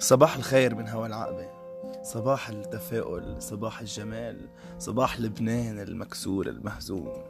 صباح الخير من هوا العقبة. صباح التفاؤل صباح الجمال صباح لبنان المكسور المهزوم.